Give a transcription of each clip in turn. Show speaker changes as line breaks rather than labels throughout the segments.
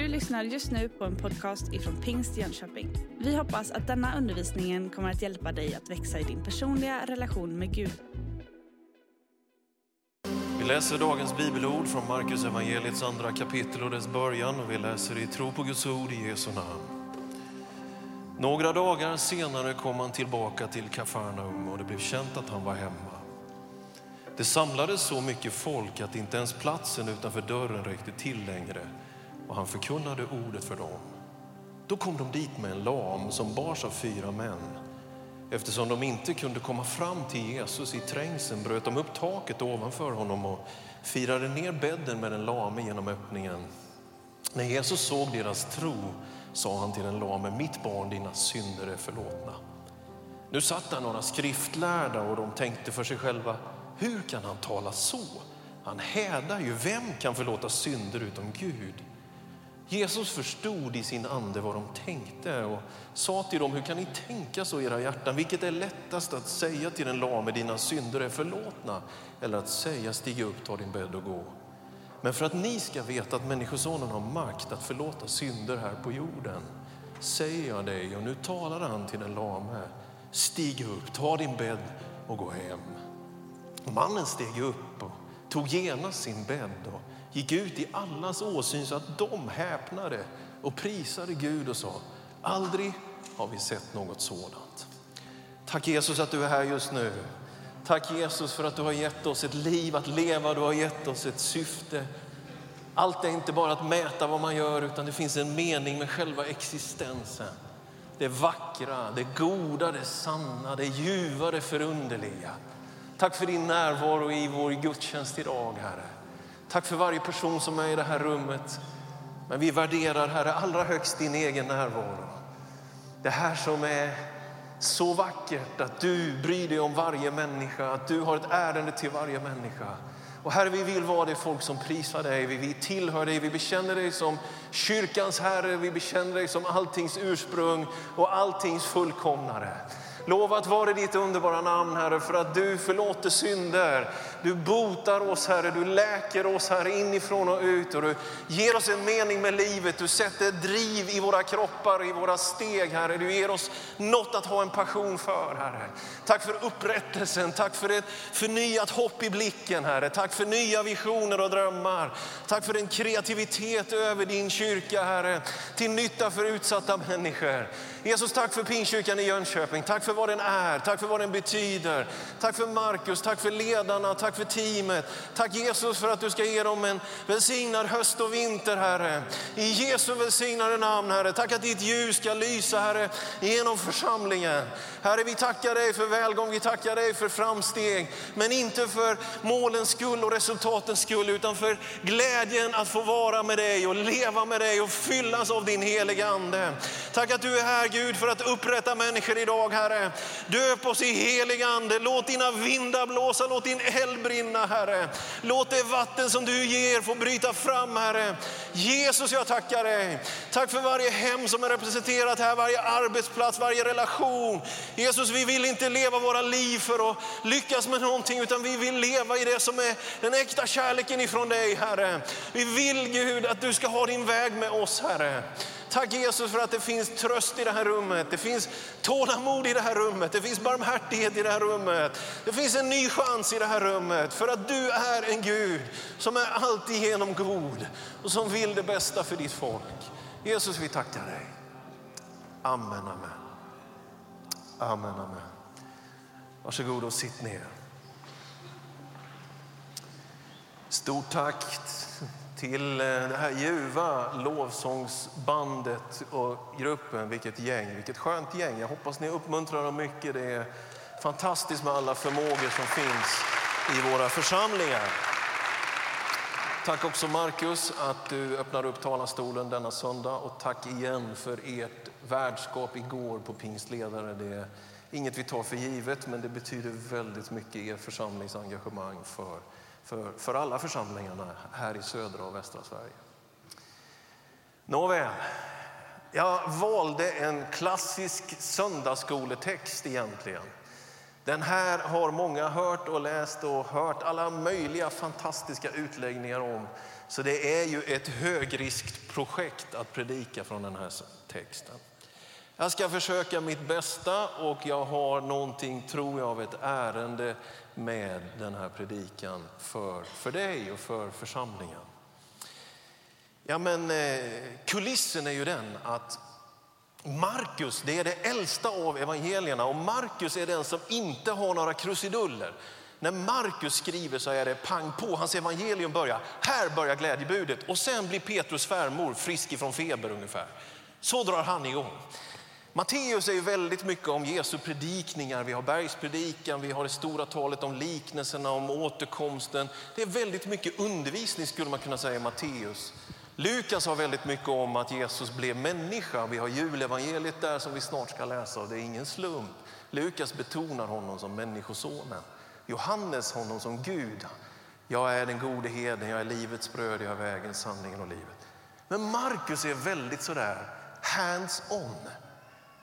Du lyssnar just nu på en podcast ifrån Pingst Jönköping. Vi hoppas att denna undervisning kommer att hjälpa dig att växa i din personliga relation med Gud.
Vi läser dagens bibelord från Markus evangeliets andra kapitel och dess början och vi läser i tro på Guds ord i Jesu namn. Några dagar senare kom han tillbaka till Kafarnaum och det blev känt att han var hemma. Det samlades så mycket folk att inte ens platsen utanför dörren räckte till längre och han förkunnade ordet för dem. Då kom de dit med en lam som bars av fyra män. Eftersom de inte kunde komma fram till Jesus i trängseln bröt de upp taket ovanför honom och firade ner bädden med den lame genom öppningen. När Jesus såg deras tro sa han till den lame, mitt barn, dina synder är förlåtna. Nu satt där några skriftlärda och de tänkte för sig själva, hur kan han tala så? Han hädar ju, vem kan förlåta synder utom Gud? Jesus förstod i sin ande vad de tänkte och sa till dem, hur kan ni tänka så i era hjärtan? Vilket är lättast att säga till den lame, dina synder är förlåtna, eller att säga, stig upp, ta din bädd och gå. Men för att ni ska veta att Människosonen har makt att förlåta synder här på jorden, säger jag dig, och nu talar han till den lame, stig upp, ta din bädd och gå hem. Mannen steg upp och tog genast sin bädd och gick ut i allas åsyn så att de häpnade och prisade Gud och sa, aldrig har vi sett något sådant. Tack Jesus att du är här just nu. Tack Jesus för att du har gett oss ett liv att leva, du har gett oss ett syfte. Allt är inte bara att mäta vad man gör utan det finns en mening med själva existensen. Det vackra, det goda, det sanna, det ljuva, det förunderliga. Tack för din närvaro i vår gudstjänst idag, Herre. Tack för varje person som är i det här rummet. Men vi värderar, Herre, allra högst din egen närvaro. Det här som är så vackert att du bryr dig om varje människa, att du har ett ärende till varje människa. Och Herre, vi vill vara det folk som prisar dig, vi tillhör dig, vi bekänner dig som kyrkans Herre, vi bekänner dig som alltings ursprung och alltings fullkomnare. Lovat vare ditt underbara namn, Herre, för att du förlåter synder. Du botar oss, Herre, du läker oss, Herre, inifrån och ut. Och du ger oss en mening med livet. Du sätter driv i våra kroppar, i våra steg, Herre. Du ger oss något att ha en passion för, Herre. Tack för upprättelsen, tack för ett förnyat hopp i blicken, Herre. Tack för nya visioner och drömmar. Tack för en kreativitet över din kyrka, Herre, till nytta för utsatta människor. Jesus, tack för Pingstkyrkan i Jönköping. Tack för vad den är, tack för vad den betyder. Tack för Markus, tack för ledarna, tack Tack för teamet. Tack Jesus för att du ska ge dem en välsignad höst och vinter, Herre. I Jesu välsignade namn, Herre. Tack att ditt ljus ska lysa, Herre, genom församlingen. Herre, vi tackar dig för välgång, vi tackar dig för framsteg. Men inte för målens skull och resultatens skull, utan för glädjen att få vara med dig och leva med dig och fyllas av din heliga Ande. Tack att du är här Gud för att upprätta människor idag Herre. Döp oss i helig ande, låt dina vindar blåsa, låt din eld brinna Herre. Låt det vatten som du ger få bryta fram Herre. Jesus jag tackar dig. Tack för varje hem som är representerat här, varje arbetsplats, varje relation. Jesus vi vill inte leva våra liv för att lyckas med någonting utan vi vill leva i det som är den äkta kärleken ifrån dig Herre. Vi vill Gud att du ska ha din väg med oss Herre. Tack Jesus för att det finns tröst i det här rummet. Det finns tålamod i det här rummet. Det finns barmhärtighet i det här rummet. Det finns en ny chans i det här rummet. För att du är en Gud som är alltigenom god och som vill det bästa för ditt folk. Jesus vi tackar dig. Amen, amen. Amen, amen. Varsågod och sitt ner. Stort tack till eh, det här ljuva lovsångsbandet och gruppen. Vilket gäng, vilket skönt gäng. Jag hoppas ni uppmuntrar dem mycket. Det är fantastiskt med alla förmågor som finns i våra församlingar. Tack också Markus att du öppnar upp talarstolen denna söndag och tack igen för ert värdskap igår på Pingstledare. Det är inget vi tar för givet men det betyder väldigt mycket er församlingsengagemang för för, för alla församlingarna här i södra och västra Sverige. Nåväl, jag valde en klassisk söndagsskoletext egentligen. Den här har många hört och läst och hört alla möjliga fantastiska utläggningar om. Så det är ju ett högriskprojekt att predika från den här texten. Jag ska försöka mitt bästa och jag har någonting, tror jag, av ett ärende med den här predikan för, för dig och för församlingen. Ja, men eh, kulissen är ju den att Markus, det är det äldsta av evangelierna och Markus är den som inte har några krusiduller. När Markus skriver så är det pang på, hans evangelium börjar, här börjar glädjebudet och sen blir Petrus svärmor frisk ifrån feber ungefär. Så drar han igång. Matteus är ju väldigt mycket om Jesu predikningar. Vi har bergspredikan, vi har det stora talet om liknelserna, om återkomsten. Det är väldigt mycket undervisning skulle man kunna säga i Matteus. Lukas har väldigt mycket om att Jesus blev människa. Vi har julevangeliet där som vi snart ska läsa och det är ingen slump. Lukas betonar honom som människosonen. Johannes honom som Gud. Jag är den gode herden, jag är livets bröd, jag är vägen, sanningen och livet. Men Markus är väldigt sådär hands on.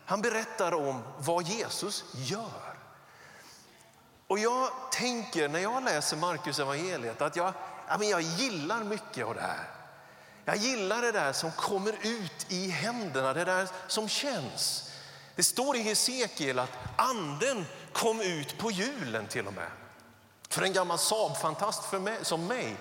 Han berättar om vad Jesus gör. Och jag tänker när jag läser Markus evangeliet att jag, jag gillar mycket av det här. Jag gillar det där som kommer ut i händerna, det där som känns. Det står i Hesekiel att anden kom ut på julen till och med. För en gammal Saab-fantast som mig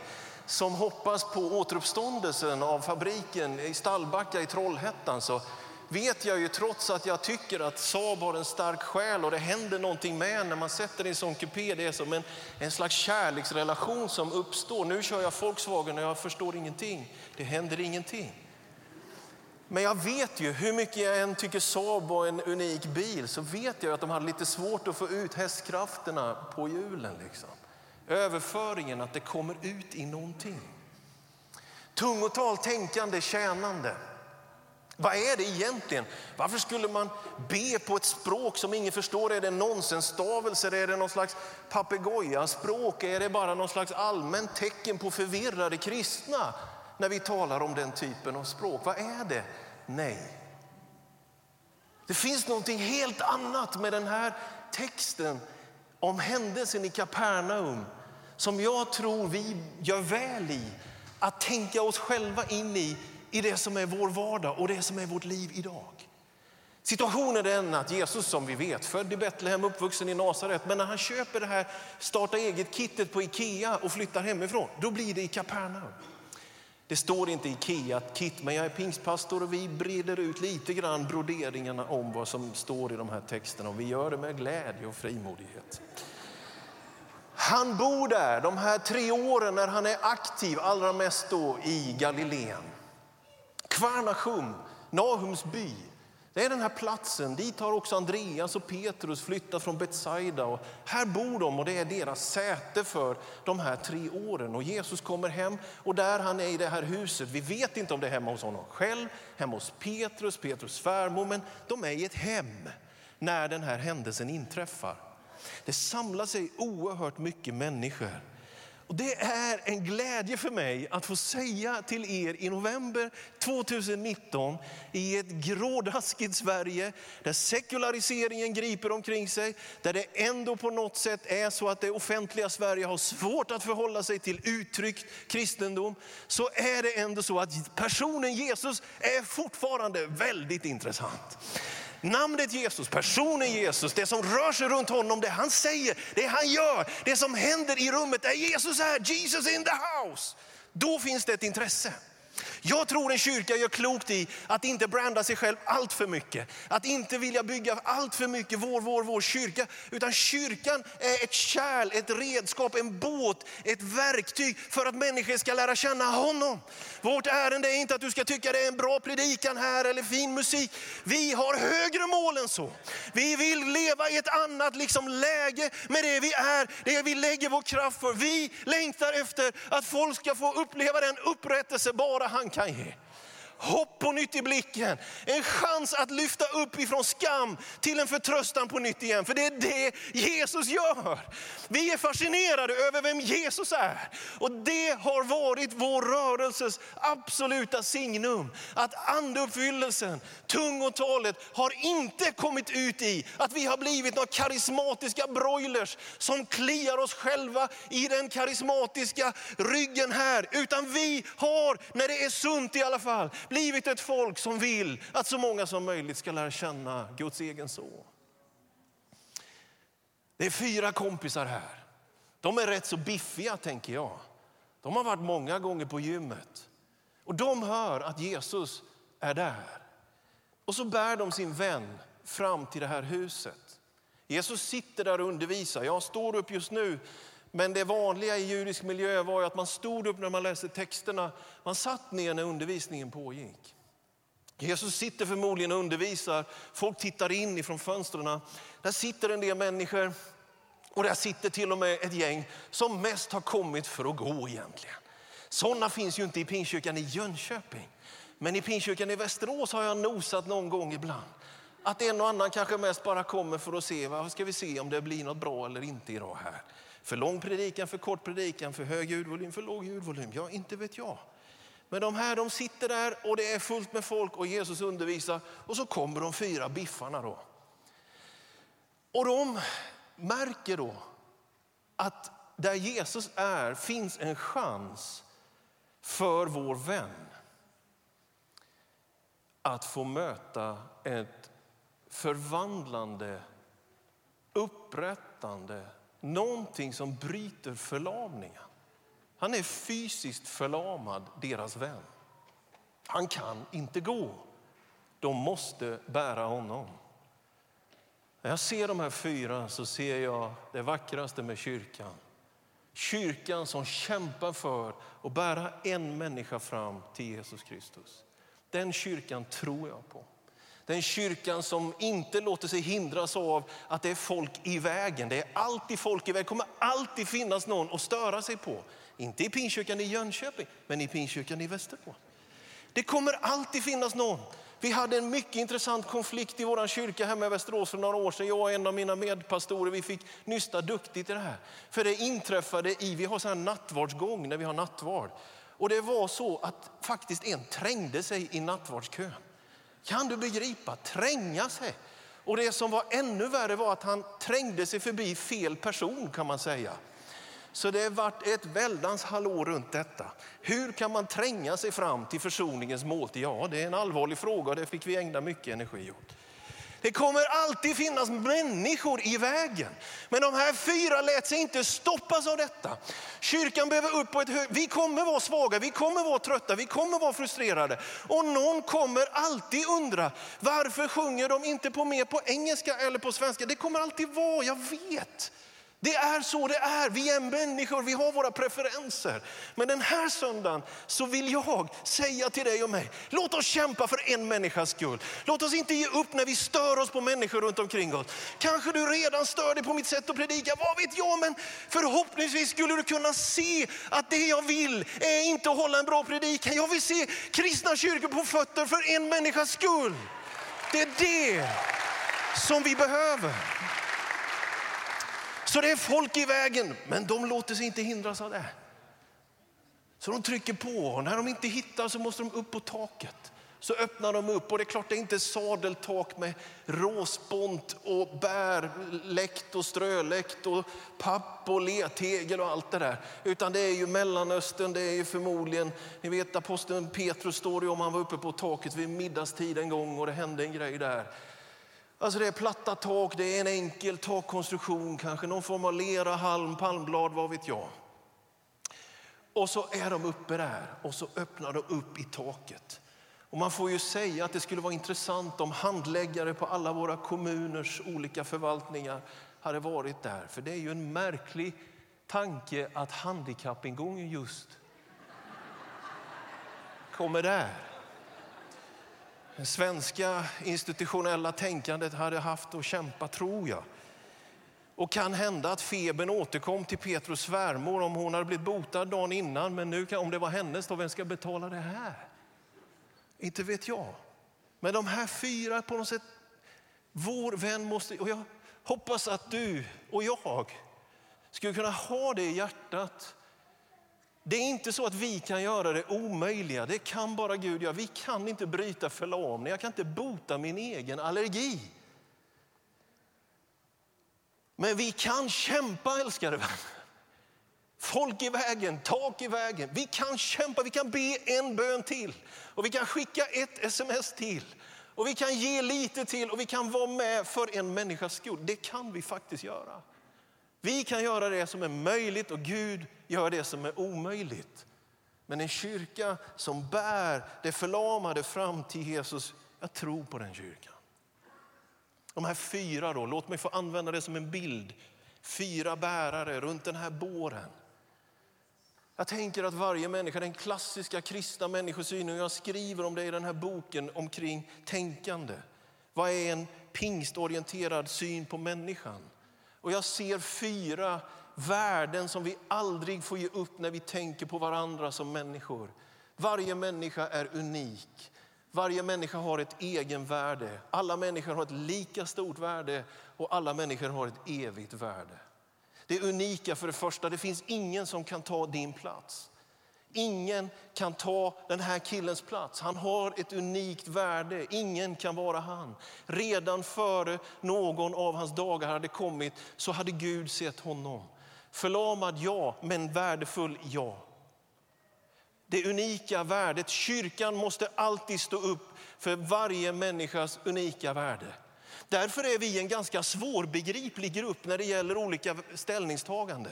som hoppas på återuppståndelsen av fabriken i Stallbacka i Trollhättan så vet jag ju trots att jag tycker att Saab har en stark själ och det händer någonting med när man sätter i en sån kupé. Det är som en, en slags kärleksrelation som uppstår. Nu kör jag Volkswagen och jag förstår ingenting. Det händer ingenting. Men jag vet ju, hur mycket jag än tycker Saab var en unik bil, så vet jag att de hade lite svårt att få ut hästkrafterna på hjulen. Liksom. Överföringen, att det kommer ut i någonting. Tungotal, tänkande, tjänande. Vad är det egentligen? Varför skulle man be på ett språk som ingen förstår? Är det nonsensstavelser? Är det någon slags papegojaspråk? Är det bara någon slags allmänt tecken på förvirrade kristna när vi talar om den typen av språk? Vad är det? Nej. Det finns någonting helt annat med den här texten om händelsen i Kapernaum som jag tror vi gör väl i att tänka oss själva in i i det som är vår vardag och det som är vårt liv idag. Situationen är den att Jesus som vi vet, född i Betlehem, uppvuxen i Nasaret, men när han köper det här starta eget-kittet på Ikea och flyttar hemifrån, då blir det i Kapernaum. Det står inte Ikea-kit, men jag är pingstpastor och vi breder ut lite grann broderingarna om vad som står i de här texterna och vi gör det med glädje och frimodighet. Han bor där de här tre åren när han är aktiv, allra mest då i Galileen. Kvarnachum, Nahums by. Det är den här platsen, dit har också Andreas och Petrus flyttat från Betsaida. Och här bor de och det är deras säte för de här tre åren. Och Jesus kommer hem och där han är i det här huset, vi vet inte om det är hemma hos honom själv, hemma hos Petrus, Petrus svärmor, men de är i ett hem när den här händelsen inträffar. Det samlar sig oerhört mycket människor. Och det är en glädje för mig att få säga till er i november 2019 i ett grådaskigt Sverige där sekulariseringen griper omkring sig, där det ändå på något sätt är så att det offentliga Sverige har svårt att förhålla sig till uttryckt kristendom, så är det ändå så att personen Jesus är fortfarande väldigt intressant. Namnet Jesus, personen Jesus, det som rör sig runt honom, det han säger, det han gör, det som händer i rummet är Jesus här, Jesus in the house. Då finns det ett intresse. Jag tror en kyrka gör klokt i att inte branda sig själv allt för mycket. Att inte vilja bygga allt för mycket vår, vår, vår kyrka. Utan kyrkan är ett kärl, ett redskap, en båt, ett verktyg för att människor ska lära känna honom. Vårt ärende är inte att du ska tycka det är en bra predikan här eller fin musik. Vi har högre mål än så. Vi vill leva i ett annat liksom läge med det vi är, det vi lägger vår kraft för. Vi längtar efter att folk ska få uppleva den upprättelse bara han kan ge hopp på nytt i blicken. En chans att lyfta upp ifrån skam till en förtröstan på nytt igen. För det är det Jesus gör. Vi är fascinerade över vem Jesus är. Och det har varit vår rörelses absoluta signum. Att andeuppfyllelsen, tungotalet har inte kommit ut i att vi har blivit några karismatiska broilers som kliar oss själva i den karismatiska ryggen här. Utan vi har, när det är sunt i alla fall, blivit ett folk som vill att så många som möjligt ska lära känna Guds egen son. Det är fyra kompisar här. De är rätt så biffiga tänker jag. De har varit många gånger på gymmet. Och de hör att Jesus är där. Och så bär de sin vän fram till det här huset. Jesus sitter där och undervisar. Jag står upp just nu, men det vanliga i judisk miljö var att man stod upp när man läste texterna. Man satt ner när undervisningen pågick. Jesus sitter förmodligen och undervisar. Folk tittar in ifrån fönstren. Där sitter en del människor och där sitter till och med ett gäng som mest har kommit för att gå egentligen. Sådana finns ju inte i Pingstkyrkan i Jönköping. Men i Pingstkyrkan i Västerås har jag nosat någon gång ibland. Att en och annan kanske mest bara kommer för att se, vad ska vi se om det blir något bra eller inte idag här. För lång predikan, för kort predikan, för hög ljudvolym, för låg ljudvolym. Ja, inte vet jag. Men de här de sitter där och det är fullt med folk och Jesus undervisar och så kommer de fyra biffarna då. Och de märker då att där Jesus är finns en chans för vår vän att få möta ett förvandlande, upprättande, någonting som bryter förlamningen. Han är fysiskt förlamad, deras vän. Han kan inte gå. De måste bära honom. När jag ser de här fyra så ser jag det vackraste med kyrkan. Kyrkan som kämpar för att bära en människa fram till Jesus Kristus. Den kyrkan tror jag på. Den kyrkan som inte låter sig hindras av att det är folk i vägen. Det är alltid folk i vägen. Det kommer alltid finnas någon att störa sig på. Inte i Pingstkyrkan i Jönköping, men i Pingstkyrkan i Västerbo. Det kommer alltid finnas någon. Vi hade en mycket intressant konflikt i vår kyrka hemma i Västerås för några år sedan. Jag och en av mina medpastorer vi fick nysta duktigt i det här. För det inträffade i, vi har så här nattvardsgång när vi har nattvard. Och det var så att faktiskt en trängde sig i nattvardskön. Kan du begripa? Tränga sig. Och det som var ännu värre var att han trängde sig förbi fel person kan man säga. Så det har varit ett väldans hallå runt detta. Hur kan man tränga sig fram till försoningens måltid? Ja, det är en allvarlig fråga och det fick vi ägna mycket energi åt. Det kommer alltid finnas människor i vägen. Men de här fyra lät sig inte stoppas av detta. Kyrkan behöver upp på ett hög... Vi kommer vara svaga, vi kommer vara trötta, vi kommer vara frustrerade. Och någon kommer alltid undra, varför sjunger de inte på mer på engelska eller på svenska? Det kommer alltid vara, jag vet. Det är så det är. Vi är människor, vi har våra preferenser. Men den här söndagen så vill jag säga till dig och mig, låt oss kämpa för en människas skull. Låt oss inte ge upp när vi stör oss på människor runt omkring oss. Kanske du redan stör dig på mitt sätt att predika, vad vet jag, men förhoppningsvis skulle du kunna se att det jag vill är inte att hålla en bra predikan. Jag vill se kristna kyrkor på fötter för en människas skull. Det är det som vi behöver. Så det är folk i vägen, men de låter sig inte hindras av det. Så de trycker på och när de inte hittar så måste de upp på taket. Så öppnar de upp och det är klart det är inte sadeltak med råspont och bärläkt och ströläkt och papp och letegel och allt det där. Utan det är ju Mellanöstern, det är ju förmodligen, ni vet aposteln Petrus står ju om han var uppe på taket vid middagstid en gång och det hände en grej där. Alltså det är platta tak, det är en enkel takkonstruktion, kanske någon form av lera, halm, palmblad, vad vet jag. Och så är de uppe där och så öppnar de upp i taket. Och man får ju säga att det skulle vara intressant om handläggare på alla våra kommuners olika förvaltningar hade varit där. För det är ju en märklig tanke att handikappingången just kommer där. Det svenska institutionella tänkandet hade haft att kämpa, tror jag. Och kan hända att febern återkom till Petrus svärmor om hon hade blivit botad dagen innan. Men nu om det var hennes, då vem ska betala det här? Inte vet jag. Men de här fyra på något sätt, vår vän måste, och jag hoppas att du och jag skulle kunna ha det i hjärtat. Det är inte så att vi kan göra det omöjliga, det kan bara Gud göra. Vi kan inte bryta förlamning, jag kan inte bota min egen allergi. Men vi kan kämpa älskade vänner. Folk i vägen, tak i vägen. Vi kan kämpa, vi kan be en bön till och vi kan skicka ett sms till och vi kan ge lite till och vi kan vara med för en människas skull. Det kan vi faktiskt göra. Vi kan göra det som är möjligt och Gud gör det som är omöjligt. Men en kyrka som bär det förlamade fram till Jesus, jag tror på den kyrkan. De här fyra då, låt mig få använda det som en bild. Fyra bärare runt den här båren. Jag tänker att varje människa, den klassiska kristna människosynen, jag skriver om det i den här boken omkring tänkande. Vad är en pingstorienterad syn på människan? Och jag ser fyra värden som vi aldrig får ge upp när vi tänker på varandra som människor. Varje människa är unik. Varje människa har ett egenvärde. Alla människor har ett lika stort värde och alla människor har ett evigt värde. Det unika för det första, det finns ingen som kan ta din plats. Ingen kan ta den här killens plats. Han har ett unikt värde. Ingen kan vara han. Redan före någon av hans dagar hade kommit så hade Gud sett honom. Förlamad ja, men värdefull ja. Det unika värdet. Kyrkan måste alltid stå upp för varje människas unika värde. Därför är vi en ganska svårbegriplig grupp när det gäller olika ställningstagande.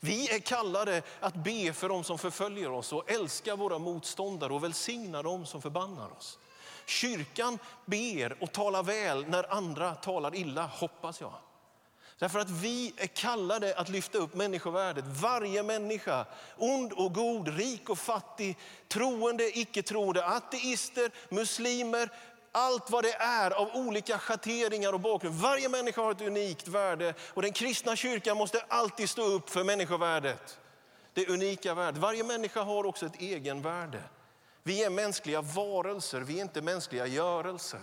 Vi är kallade att be för dem som förföljer oss och älska våra motståndare och välsigna dem som förbannar oss. Kyrkan ber och talar väl när andra talar illa, hoppas jag. Därför att vi är kallade att lyfta upp människovärdet. Varje människa, ond och god, rik och fattig, troende, icke-troende, ateister, muslimer, allt vad det är av olika schatteringar och bakgrund. Varje människa har ett unikt värde och den kristna kyrkan måste alltid stå upp för människovärdet. Det unika värdet. Varje människa har också ett egenvärde. Vi är mänskliga varelser, vi är inte mänskliga görelser.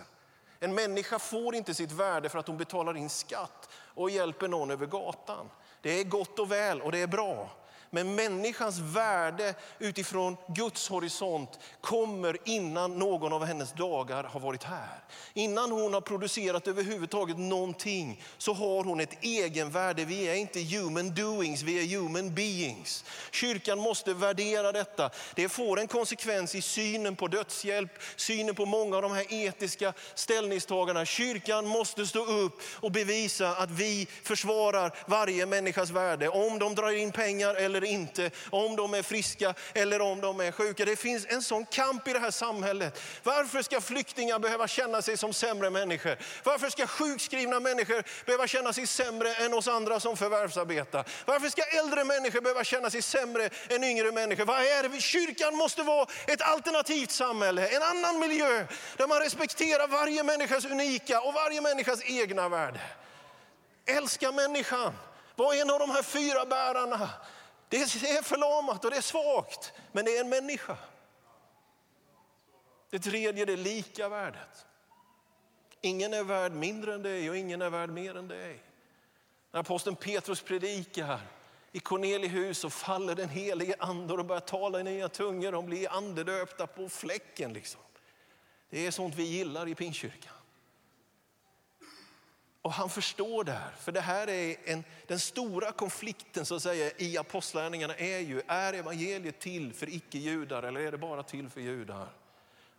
En människa får inte sitt värde för att hon betalar in skatt och hjälper någon över gatan. Det är gott och väl och det är bra. Men människans värde utifrån Guds horisont kommer innan någon av hennes dagar har varit här. Innan hon har producerat överhuvudtaget någonting så har hon ett egenvärde. Vi är inte human doings, vi är human beings. Kyrkan måste värdera detta. Det får en konsekvens i synen på dödshjälp, synen på många av de här etiska ställningstagandena. Kyrkan måste stå upp och bevisa att vi försvarar varje människas värde. Om de drar in pengar eller eller inte, om de är friska eller om de är sjuka. Det finns en sån kamp i det här samhället. Varför ska flyktingar behöva känna sig som sämre människor? Varför ska sjukskrivna människor behöva känna sig sämre än oss andra som förvärvsarbetar? Varför ska äldre människor behöva känna sig sämre än yngre människor? Vad är det? Kyrkan måste vara ett alternativt samhälle, en annan miljö där man respekterar varje människas unika och varje människas egna värde. Älska människan. Var en av de här fyra bärarna det är förlamat och det är svagt, men det är en människa. Det tredje, det lika värdet. Ingen är värd mindre än dig och ingen är värd mer än dig. När aposteln Petrus predikar i Corneliehus så faller den helige ande och börjar tala i nya tungor. De blir andedöpta på fläcken. Liksom. Det är sånt vi gillar i Pingstkyrkan. Och han förstår det här, för det här är en, den stora konflikten så att säga, i apostlärningarna är ju, är evangeliet till för icke-judar eller är det bara till för judar?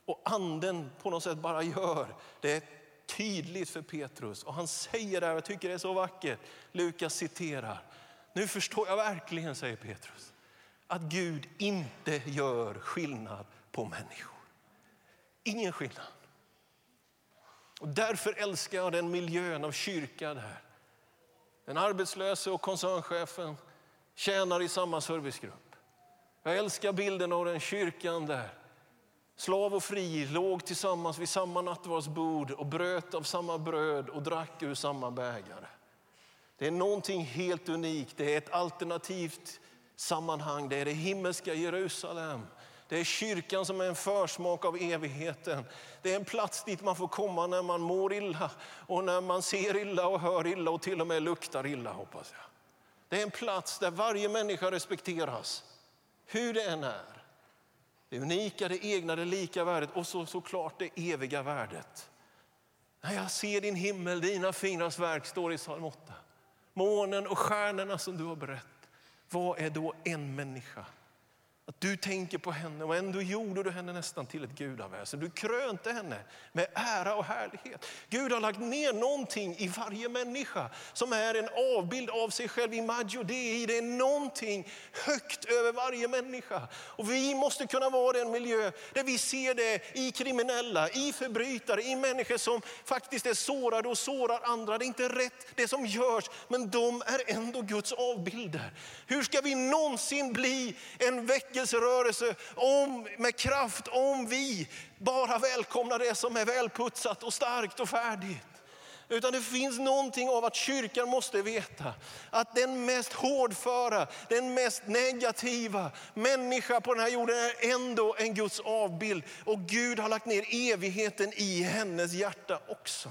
Och anden på något sätt bara gör det tydligt för Petrus. Och han säger det här, jag tycker det är så vackert, Lukas citerar. Nu förstår jag verkligen, säger Petrus, att Gud inte gör skillnad på människor. Ingen skillnad. Och därför älskar jag den miljön av kyrka där. Den arbetslöse och koncernchefen tjänar i samma servicegrupp. Jag älskar bilden av den kyrkan där slav och fri låg tillsammans vid samma nattvardsbord och bröt av samma bröd och drack ur samma bägare. Det är någonting helt unikt, det är ett alternativt sammanhang, det är det himmelska Jerusalem. Det är kyrkan som är en försmak av evigheten. Det är en plats dit man får komma när man mår illa och när man ser illa och hör illa och till och med luktar illa hoppas jag. Det är en plats där varje människa respekteras, hur det än är. Det unika, det egna, det lika värdet och så, såklart det eviga värdet. När jag ser din himmel, dina finas verk, står i psalm 8. Månen och stjärnorna som du har berättat. Vad är då en människa? Att du tänker på henne och ändå gjorde du henne nästan till ett gudaväsen. Du krönte henne med ära och härlighet. Gud har lagt ner någonting i varje människa som är en avbild av sig själv. Imago Dei, det är någonting högt över varje människa. Och vi måste kunna vara i en miljö där vi ser det i kriminella, i förbrytare, i människor som faktiskt är sårade och sårar andra. Det är inte rätt det som görs, men de är ändå Guds avbilder. Hur ska vi någonsin bli en väck väckelserörelse om, med kraft om vi bara välkomnar det som är välputsat och starkt och färdigt. Utan det finns någonting av att kyrkan måste veta att den mest hårdföra, den mest negativa människa på den här jorden är ändå en Guds avbild. Och Gud har lagt ner evigheten i hennes hjärta också.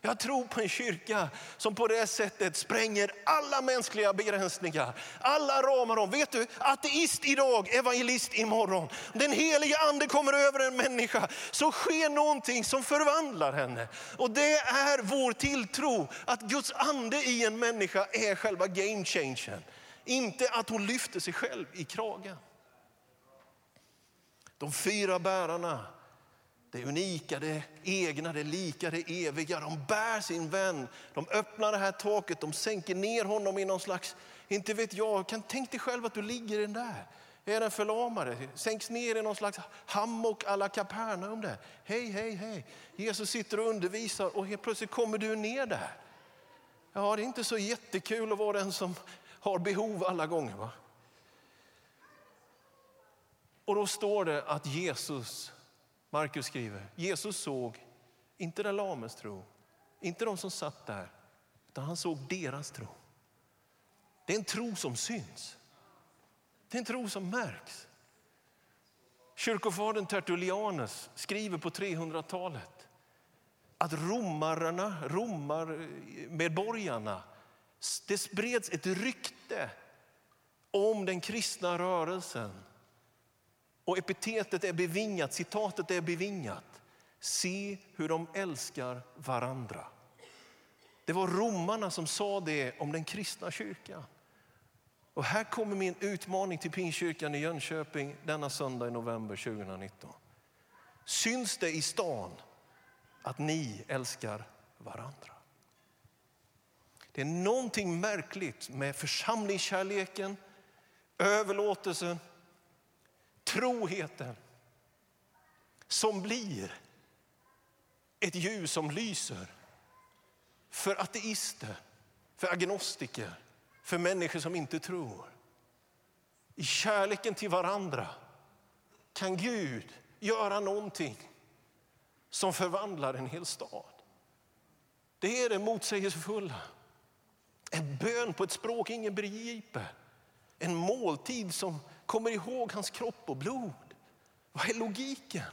Jag tror på en kyrka som på det sättet spränger alla mänskliga begränsningar, alla ramar. Om. Vet du, ateist idag, evangelist imorgon. Den heliga ande kommer över en människa så sker någonting som förvandlar henne. Och det är vår tilltro att Guds ande i en människa är själva game changern. Inte att hon lyfter sig själv i kragen. De fyra bärarna det unika, det egna, det lika, det eviga. De bär sin vän. De öppnar det här taket, de sänker ner honom i någon slags, inte vet jag, kan tänk dig själv att du ligger i den där. Är den förlamade? Sänks ner i någon slags hammock alla Kapernaum där. Hej, hej, hej. Jesus sitter och undervisar och helt plötsligt kommer du ner där. Ja, det är inte så jättekul att vara den som har behov alla gånger. Va? Och då står det att Jesus Markus skriver, Jesus såg inte den lames tro, inte de som satt där, utan han såg deras tro. Det är en tro som syns. Det är en tro som märks. Kyrkofadern Tertullianus skriver på 300-talet att romarna, romarmedborgarna, det spreds ett rykte om den kristna rörelsen och epitetet är bevingat, citatet är bevingat. Se hur de älskar varandra. Det var romarna som sa det om den kristna kyrkan. Och här kommer min utmaning till Pingstkyrkan i Jönköping denna söndag i november 2019. Syns det i stan att ni älskar varandra? Det är någonting märkligt med församlingskärleken, överlåtelsen troheten som blir ett ljus som lyser för ateister, för agnostiker, för människor som inte tror. I kärleken till varandra kan Gud göra någonting som förvandlar en hel stad. Det är det motsägelsefulla. En bön på ett språk ingen begriper. En måltid som kommer ihåg hans kropp och blod. Vad är logiken?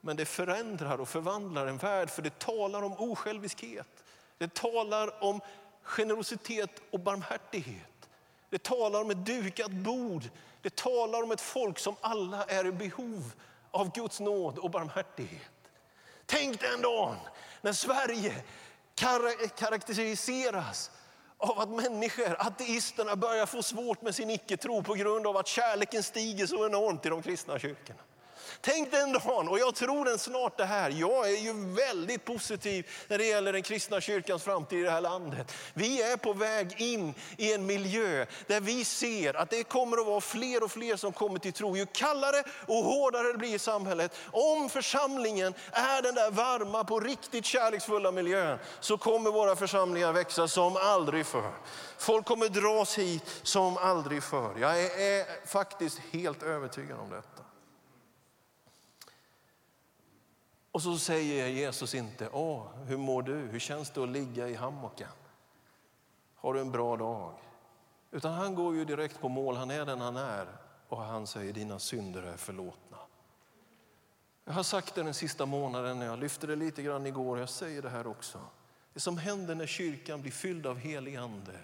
Men det förändrar och förvandlar en värld för det talar om osjälviskhet. Det talar om generositet och barmhärtighet. Det talar om ett dukat bord. Det talar om ett folk som alla är i behov av Guds nåd och barmhärtighet. Tänk den dagen när Sverige karaktäriseras av att människor, ateisterna, börjar få svårt med sin icke-tro på grund av att kärleken stiger så enormt i de kristna kyrkorna. Tänk den dagen, och jag tror den snart det här. Jag är ju väldigt positiv när det gäller den kristna kyrkans framtid i det här landet. Vi är på väg in i en miljö där vi ser att det kommer att vara fler och fler som kommer till tro. Ju kallare och hårdare det blir i samhället, om församlingen är den där varma, på riktigt kärleksfulla miljön, så kommer våra församlingar växa som aldrig förr. Folk kommer dras hit som aldrig förr. Jag är faktiskt helt övertygad om detta. Och så säger Jesus inte, åh, hur mår du? Hur känns det att ligga i hammocken? Har du en bra dag? Utan han går ju direkt på mål, han är den han är. och han säger dina synder är förlåtna. Jag har sagt det den sista månaden, jag lyfte det lite grann igår, jag säger det här också. Det som händer när kyrkan blir fylld av helig ande,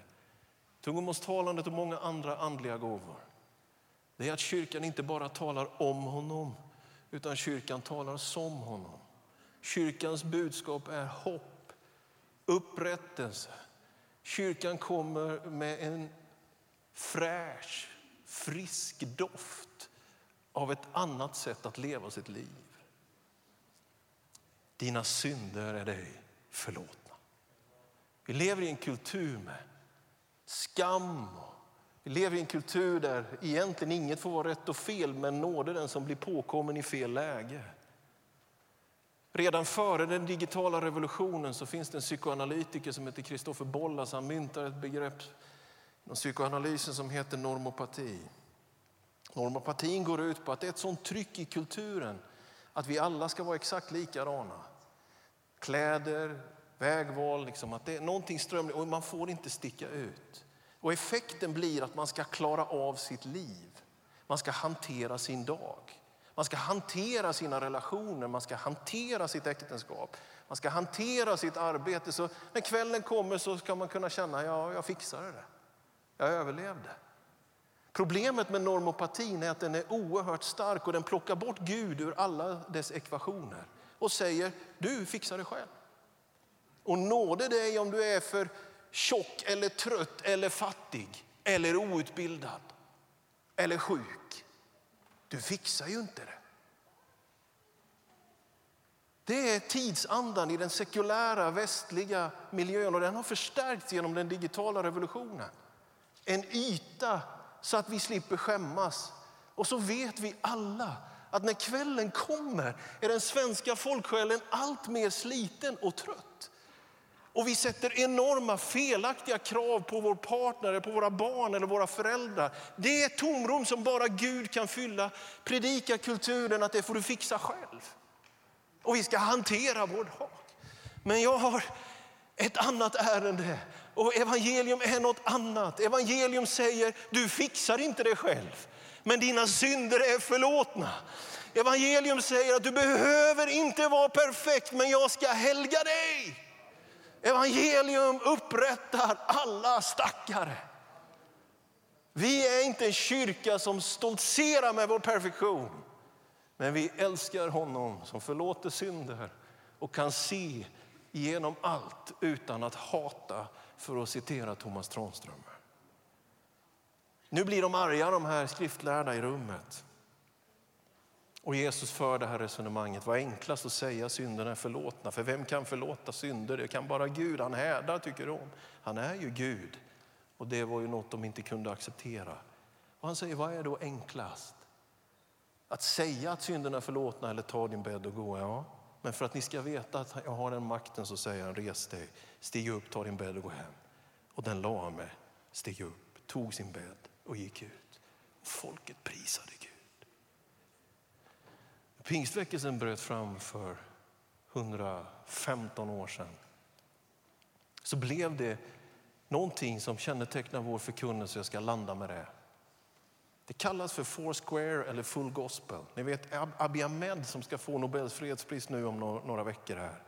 tungomålstalandet och många andra andliga gåvor, det är att kyrkan inte bara talar om honom, utan kyrkan talar som honom. Kyrkans budskap är hopp, upprättelse. Kyrkan kommer med en fräsch, frisk doft av ett annat sätt att leva sitt liv. Dina synder är dig förlåtna. Vi lever i en kultur med skam. Vi lever i en kultur där egentligen inget får vara rätt och fel, men nåde den som blir påkommen i fel läge. Redan före den digitala revolutionen så finns det en psykoanalytiker som heter Kristoffer Bollas. Han myntar ett begrepp inom psykoanalysen som heter normopati. Normopatin går ut på att det är ett sånt tryck i kulturen att vi alla ska vara exakt likadana. Kläder, vägval, liksom, att det är någonting strömligt och man får inte sticka ut. Och effekten blir att man ska klara av sitt liv. Man ska hantera sin dag. Man ska hantera sina relationer, man ska hantera sitt äktenskap, man ska hantera sitt arbete. Så när kvällen kommer så ska man kunna känna, ja, jag fixade det. Jag överlevde. Problemet med normopatin är att den är oerhört stark och den plockar bort Gud ur alla dess ekvationer och säger, du fixar det själv. Och nåde dig om du är för tjock eller trött eller fattig eller outbildad eller sjuk. Du fixar ju inte det. Det är tidsandan i den sekulära västliga miljön och den har förstärkts genom den digitala revolutionen. En yta så att vi slipper skämmas. Och så vet vi alla att när kvällen kommer är den svenska folksjälen allt mer sliten och trött. Och vi sätter enorma felaktiga krav på vår partner, på våra barn eller våra föräldrar. Det är ett tomrum som bara Gud kan fylla. Predika kulturen att det får du fixa själv. Och vi ska hantera vår dag. Men jag har ett annat ärende och evangelium är något annat. Evangelium säger, du fixar inte det själv, men dina synder är förlåtna. Evangelium säger att du behöver inte vara perfekt, men jag ska helga dig. Evangelium upprättar alla stackare. Vi är inte en kyrka som stoltserar med vår perfektion. Men vi älskar honom som förlåter synder och kan se genom allt utan att hata, för att citera Thomas Tranströmer. Nu blir de arga de här skriftlärda i rummet. Och Jesus för det här resonemanget. Vad enklast att säga synderna är förlåtna. För vem kan förlåta synder? Det kan bara Gud. Han härdar tycker de. Han är ju Gud. Och det var ju något de inte kunde acceptera. Och han säger, vad är då enklast? Att säga att synderna är förlåtna eller ta din bädd och gå, ja. Men för att ni ska veta att jag har den makten så säger han, res dig, stig upp, ta din bädd och gå hem. Och den lame steg upp, tog sin bädd och gick ut. Och folket prisade Gud. Pingstväckelsen bröt fram för 115 år sedan. Så blev det någonting som kännetecknar vår förkunnelse, jag ska landa med det. Det kallas för four square eller full gospel. Ni vet Abiy Ahmed som ska få Nobels fredspris nu om några veckor här.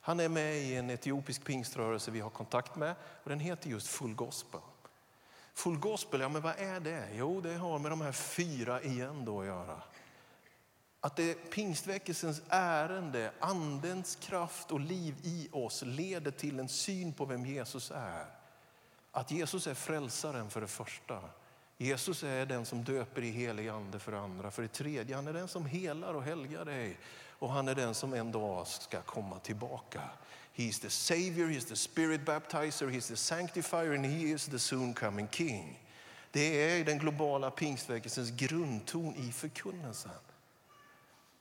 Han är med i en etiopisk pingströrelse vi har kontakt med och den heter just full gospel. Full gospel, ja men vad är det? Jo, det har med de här fyra igen då att göra. Att det pingstväckelsens ärende, andens kraft och liv i oss leder till en syn på vem Jesus är. Att Jesus är frälsaren för det första. Jesus är den som döper i helig ande för andra. För det tredje, han är den som helar och helgar dig. Och han är den som en dag ska komma tillbaka. He is the savior, he is the spirit baptizer, he is the sanctifier and he is the soon coming king. Det är den globala pingstväckelsens grundton i förkunnelsen.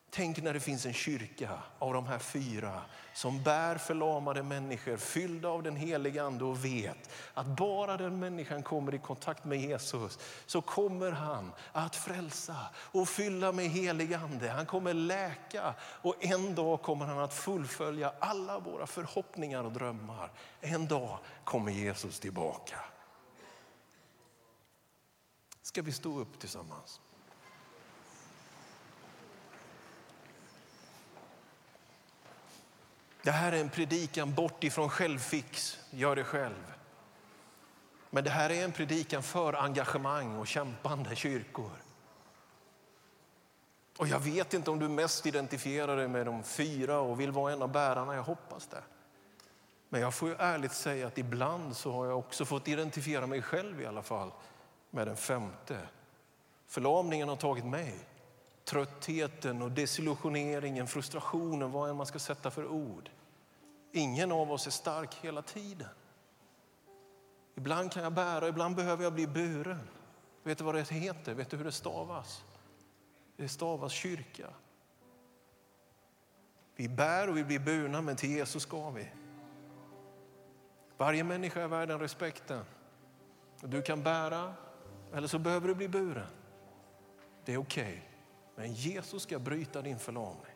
Tänk när det finns en kyrka av de här fyra som bär förlamade människor fyllda av den heliga ande och vet att bara den människan kommer i kontakt med Jesus så kommer han att frälsa och fylla med helig ande. Han kommer läka och en dag kommer han att fullfölja alla våra förhoppningar och drömmar. En dag kommer Jesus tillbaka. ska vi stå upp tillsammans. Det här är en predikan bort ifrån självfix, gör det själv. Men det här är en predikan för engagemang och kämpande kyrkor. Och jag vet inte om du mest identifierar dig med de fyra och vill vara en av bärarna, jag hoppas det. Men jag får ju ärligt säga att ibland så har jag också fått identifiera mig själv i alla fall med den femte. Förlamningen har tagit mig. Tröttheten och desillusioneringen, frustrationen, vad än man ska sätta för ord. Ingen av oss är stark hela tiden. Ibland kan jag bära, ibland behöver jag bli buren. Vet du vad det heter? Vet du hur det stavas? Det stavas kyrka. Vi bär och vi blir burna, men till Jesus ska vi. Varje människa är värd den respekten. Du kan bära eller så behöver du bli buren. Det är okej. Okay. Men Jesus ska bryta din förlamning.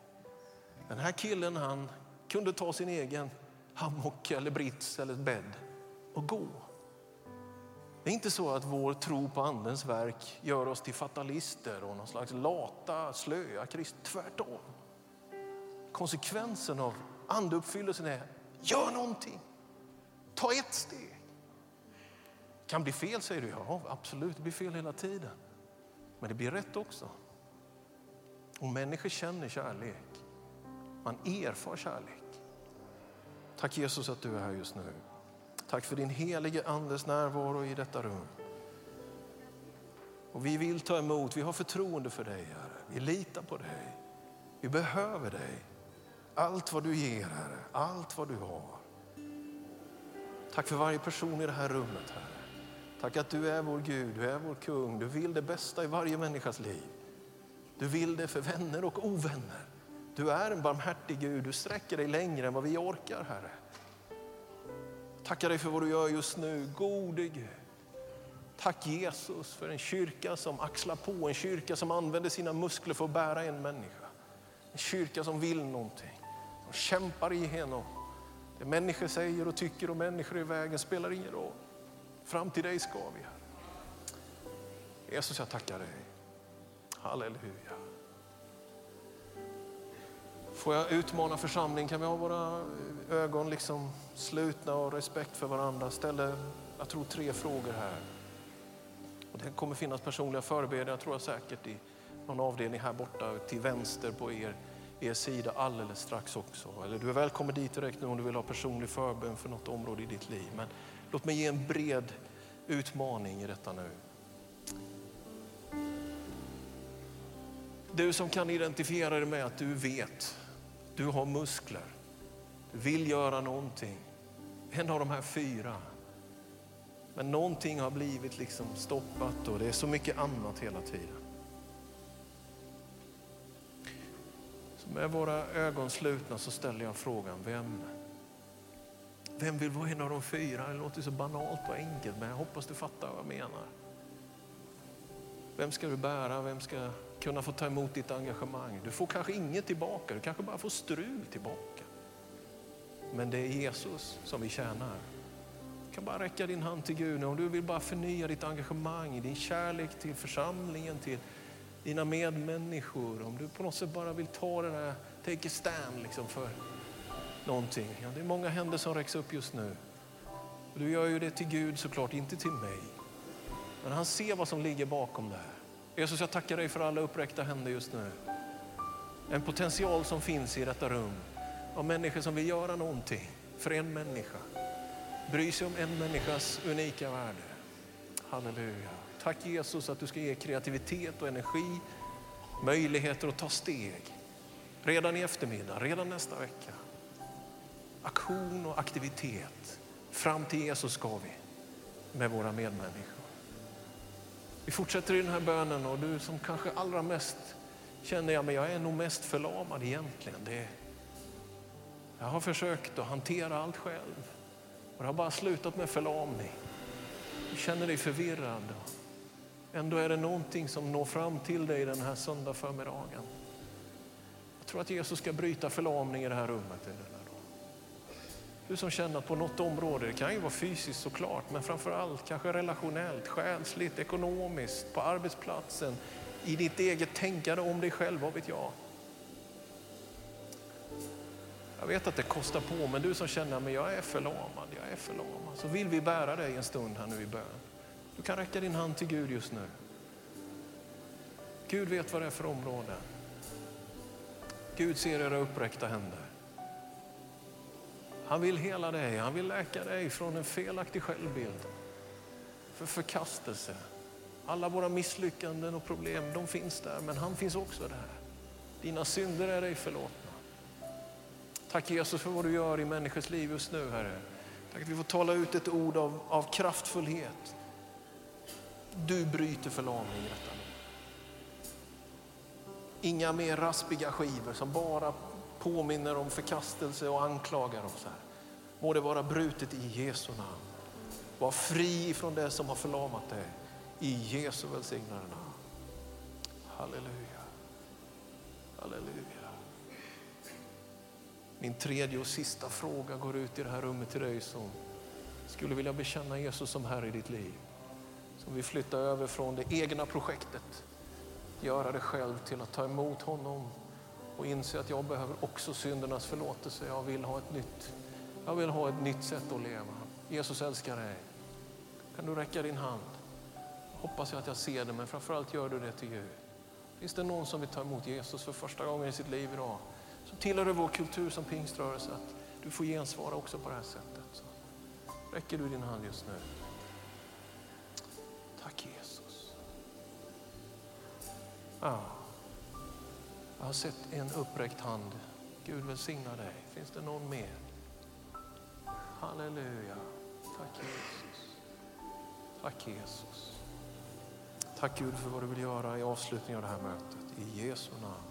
Den här killen han kunde ta sin egen hammock eller brits eller bädd och gå. Det är inte så att vår tro på andens verk gör oss till fatalister och någon slags lata, slöa krist. Tvärtom. Konsekvensen av andeuppfyllelsen är, gör någonting. Ta ett steg. Kan bli fel säger du. Ja, absolut, det blir fel hela tiden. Men det blir rätt också. Och människor känner kärlek. Man erfar kärlek. Tack Jesus att du är här just nu. Tack för din helige andes närvaro i detta rum. Och vi vill ta emot, vi har förtroende för dig Herre. Vi litar på dig. Vi behöver dig. Allt vad du ger Herre, allt vad du har. Tack för varje person i det här rummet Herre. Tack att du är vår Gud, du är vår kung. Du vill det bästa i varje människas liv. Du vill det för vänner och ovänner. Du är en barmhärtig Gud, du sträcker dig längre än vad vi orkar Herre. Tackar dig för vad du gör just nu, gode Gud. Tack Jesus för en kyrka som axlar på, en kyrka som använder sina muskler för att bära en människa. En kyrka som vill någonting, som kämpar igenom. Det människor säger och tycker och människor i vägen spelar ingen roll. Fram till dig ska vi. Jesus, jag tackar dig. Halleluja. Får jag utmana församlingen? Kan vi ha våra ögon liksom slutna och respekt för varandra? Ställer, jag tror, tre frågor här. Och det kommer finnas personliga förebedjare, tror jag säkert, i någon avdelning här borta till vänster på er, er sida alldeles strax också. Eller du är välkommen dit direkt nu om du vill ha personlig förbön för något område i ditt liv. Men låt mig ge en bred utmaning i detta nu. Du som kan identifiera dig med att du vet du har muskler. Du vill göra någonting. En av de här fyra. Men någonting har blivit liksom stoppat och det är så mycket annat hela tiden. Så med våra ögon slutna så ställer jag frågan, vem, vem vill vara en av de fyra? Det låter så banalt och enkelt men jag hoppas du fattar vad jag menar. Vem ska du bära? Vem ska kunna få ta emot ditt engagemang. Du får kanske inget tillbaka, du kanske bara får strul tillbaka. Men det är Jesus som vi tjänar. Du kan bara räcka din hand till Gud om du vill bara förnya ditt engagemang, din kärlek till församlingen, till dina medmänniskor. Om du på något sätt bara vill ta det där, take a stand liksom för någonting. Ja, det är många händer som räcks upp just nu. du gör ju det till Gud såklart, inte till mig. Men han ser vad som ligger bakom det här. Jesus, jag tackar dig för alla uppräckta händer just nu. En potential som finns i detta rum av människor som vill göra någonting för en människa. Bry sig om en människas unika värde. Halleluja. Tack Jesus att du ska ge kreativitet och energi, möjligheter att ta steg. Redan i eftermiddag, redan nästa vecka. Aktion och aktivitet. Fram till Jesus ska vi med våra medmänniskor. Vi fortsätter i den här bönen och du som kanske allra mest känner jag, men jag är nog mest förlamad egentligen. Det, jag har försökt att hantera allt själv och det har bara slutat med förlamning. Du känner dig förvirrad. Ändå är det någonting som når fram till dig den här söndag förmiddagen. Jag tror att Jesus ska bryta förlamning i det här rummet. Du som känner att på något område, det kan ju vara fysiskt såklart, men framför allt kanske relationellt, själsligt, ekonomiskt, på arbetsplatsen, i ditt eget tänkande om dig själv, vad vet jag. Jag vet att det kostar på, men du som känner att jag är förlamad, jag är förlamad, så vill vi bära dig en stund här nu i bön. Du kan räcka din hand till Gud just nu. Gud vet vad det är för område. Gud ser era uppräckta händer. Han vill hela dig, han vill läka dig från en felaktig självbild. För förkastelse. Alla våra misslyckanden och problem, de finns där, men han finns också där. Dina synder är dig förlåtna. Tack Jesus för vad du gör i människors liv just nu, Herre. Tack att vi får tala ut ett ord av, av kraftfullhet. Du bryter förlamning i detta nu. Inga mer raspiga skivor som bara påminner om förkastelse och anklagar oss. Här. Må det vara brutet i Jesu namn. Var fri från det som har förlamat dig. I Jesu välsignade namn. Halleluja. Halleluja. Min tredje och sista fråga går ut i det här rummet till dig som skulle vilja bekänna Jesus som Herre i ditt liv. Som vill flytta över från det egna projektet, göra det själv till att ta emot honom och inse att jag behöver också syndernas förlåtelse. Jag vill ha ett nytt, jag vill ha ett nytt sätt att leva. Jesus älskar dig. Kan du räcka din hand? Hoppas jag att jag ser det, men framförallt gör du det till Gud. Finns det någon som vill ta emot Jesus för första gången i sitt liv idag? Så tillhör det vår kultur som pingströrelse att du får gensvara också på det här sättet. Så räcker du din hand just nu? Tack Jesus. Ah. Jag har sett en uppräckt hand. Gud välsigna dig. Finns det någon mer? Halleluja. Tack Jesus. Tack Jesus. Tack Gud för vad du vill göra i avslutningen av det här mötet. I Jesu namn.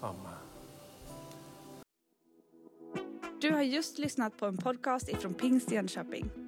Amen.
Du har just lyssnat på en podcast ifrån Pingst Jönköping.